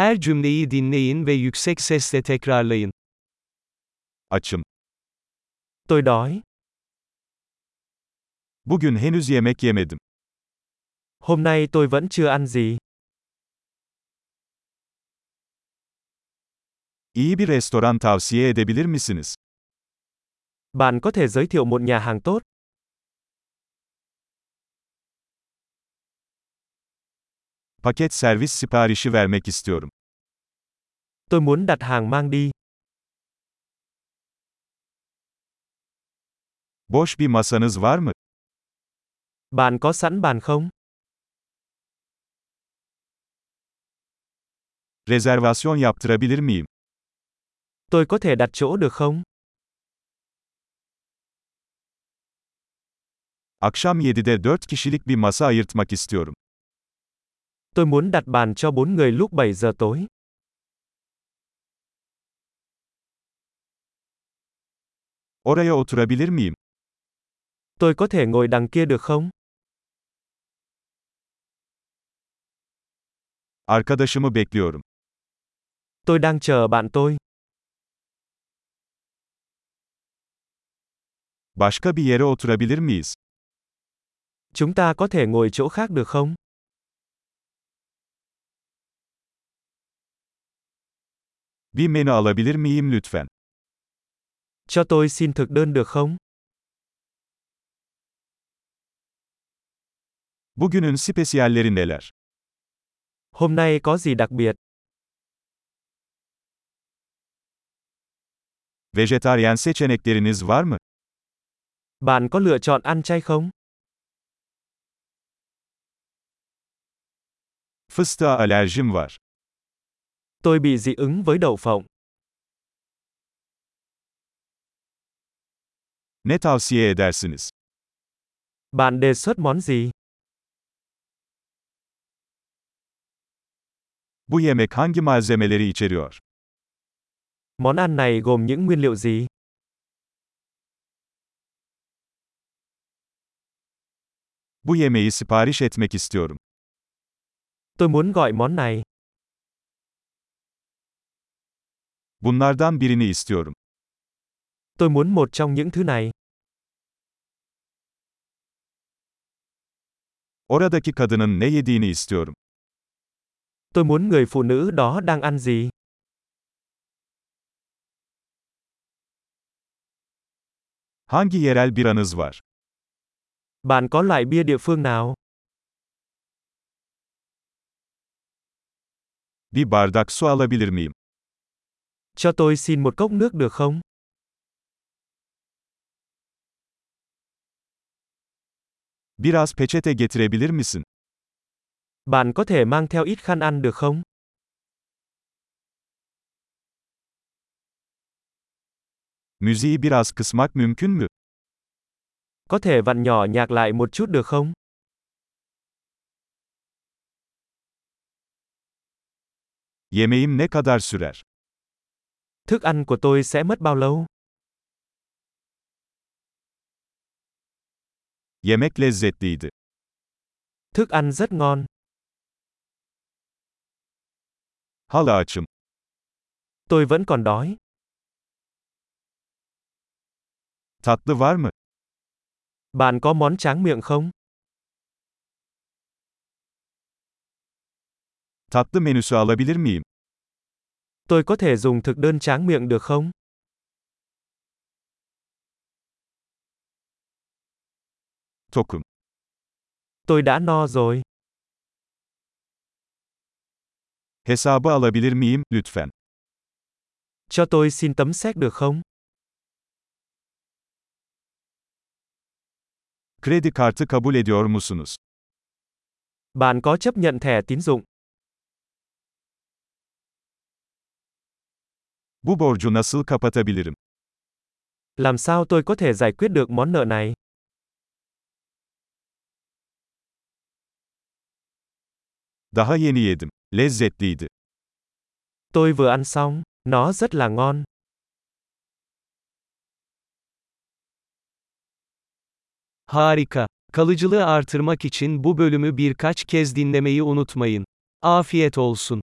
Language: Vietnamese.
Her cümleyi dinleyin ve yüksek sesle tekrarlayın. Açım. Tôi đói. Bugün henüz yemek yemedim. Hôm nay tôi vẫn chưa ăn gì. İyi bir restoran tavsiye edebilir misiniz? Bạn có thể giới thiệu một nhà hàng tốt. Paket servis siparişi vermek istiyorum. Tôi muốn đặt hàng mang đi. Boş bir masanız var mı? Bạn có sẵn bàn không? Rezervasyon yaptırabilir miyim? Tôi có thể đặt chỗ được không? Akşam 7'de 4 kişilik bir masa ayırtmak istiyorum. Tôi muốn đặt bàn cho 4 người lúc 7 giờ tối. Oraya oturabilir miyim? Tôi có thể ngồi đằng kia được không? Arkadaşımı bekliyorum. Tôi đang chờ bạn tôi. Başka bir yere oturabilir miyiz? Chúng ta có thể ngồi chỗ khác được không? Bir menü alabilir miyim lütfen? Cho tôi xin thực đơn được không? Bugünün spesiyalleri neler? Hôm nay có gì đặc biệt? Vejetaryen seçenekleriniz var mı? Bạn có lựa chọn ăn chay không? Fıstığa alerjim var. Tôi bị dị ứng với đậu phộng. Ne tavsiye edersiniz? Bạn đề xuất món gì? Bu yemek hangi malzemeleri içeriyor? Món ăn này gồm những nguyên liệu gì? Bu yemeği sipariş etmek istiyorum. Tôi muốn gọi món này. Bunlardan birini istiyorum. Tôi muốn một trong những thứ này. Oradaki kadının ne yediğini istiyorum. Tôi muốn người phụ nữ đó đang ăn gì. Hangi yerel biranız var? Bạn có loại bia địa phương nào? Bir bardak su alabilir miyim? Cho tôi xin một cốc nước được không? Biraz peçete getirebilir misin? Bạn có thể mang theo ít khăn ăn được không? Müziği biraz kısmak mümkün mü? Có thể vặn nhỏ nhạc lại một chút được không? Yemeğim ne kadar sürer? Thức ăn của tôi sẽ mất bao lâu? Yemek lezzetliydi. Thức ăn rất ngon. Hala açım. Tôi vẫn còn đói. Tatlı var mı? Bạn có món tráng miệng không? Tatlı menüsü alabilir miyim? Tôi có thể dùng thực đơn tráng miệng được không? Tokum. Tôi đã no rồi. Hesabı alabilir miyim, lütfen? Cho tôi xin tấm séc được không? Kredi kartı kabul ediyor musunuz? Bạn có chấp nhận thẻ tín dụng? Bu borcu nasıl kapatabilirim? Làm sao tôi có thể giải quyết được món nợ này? Daha yeni yedim. Lezzetliydi. Tôi vừa ăn xong, nó rất là ngon. Harika. Kalıcılığı artırmak için bu bölümü birkaç kez dinlemeyi unutmayın. Afiyet olsun.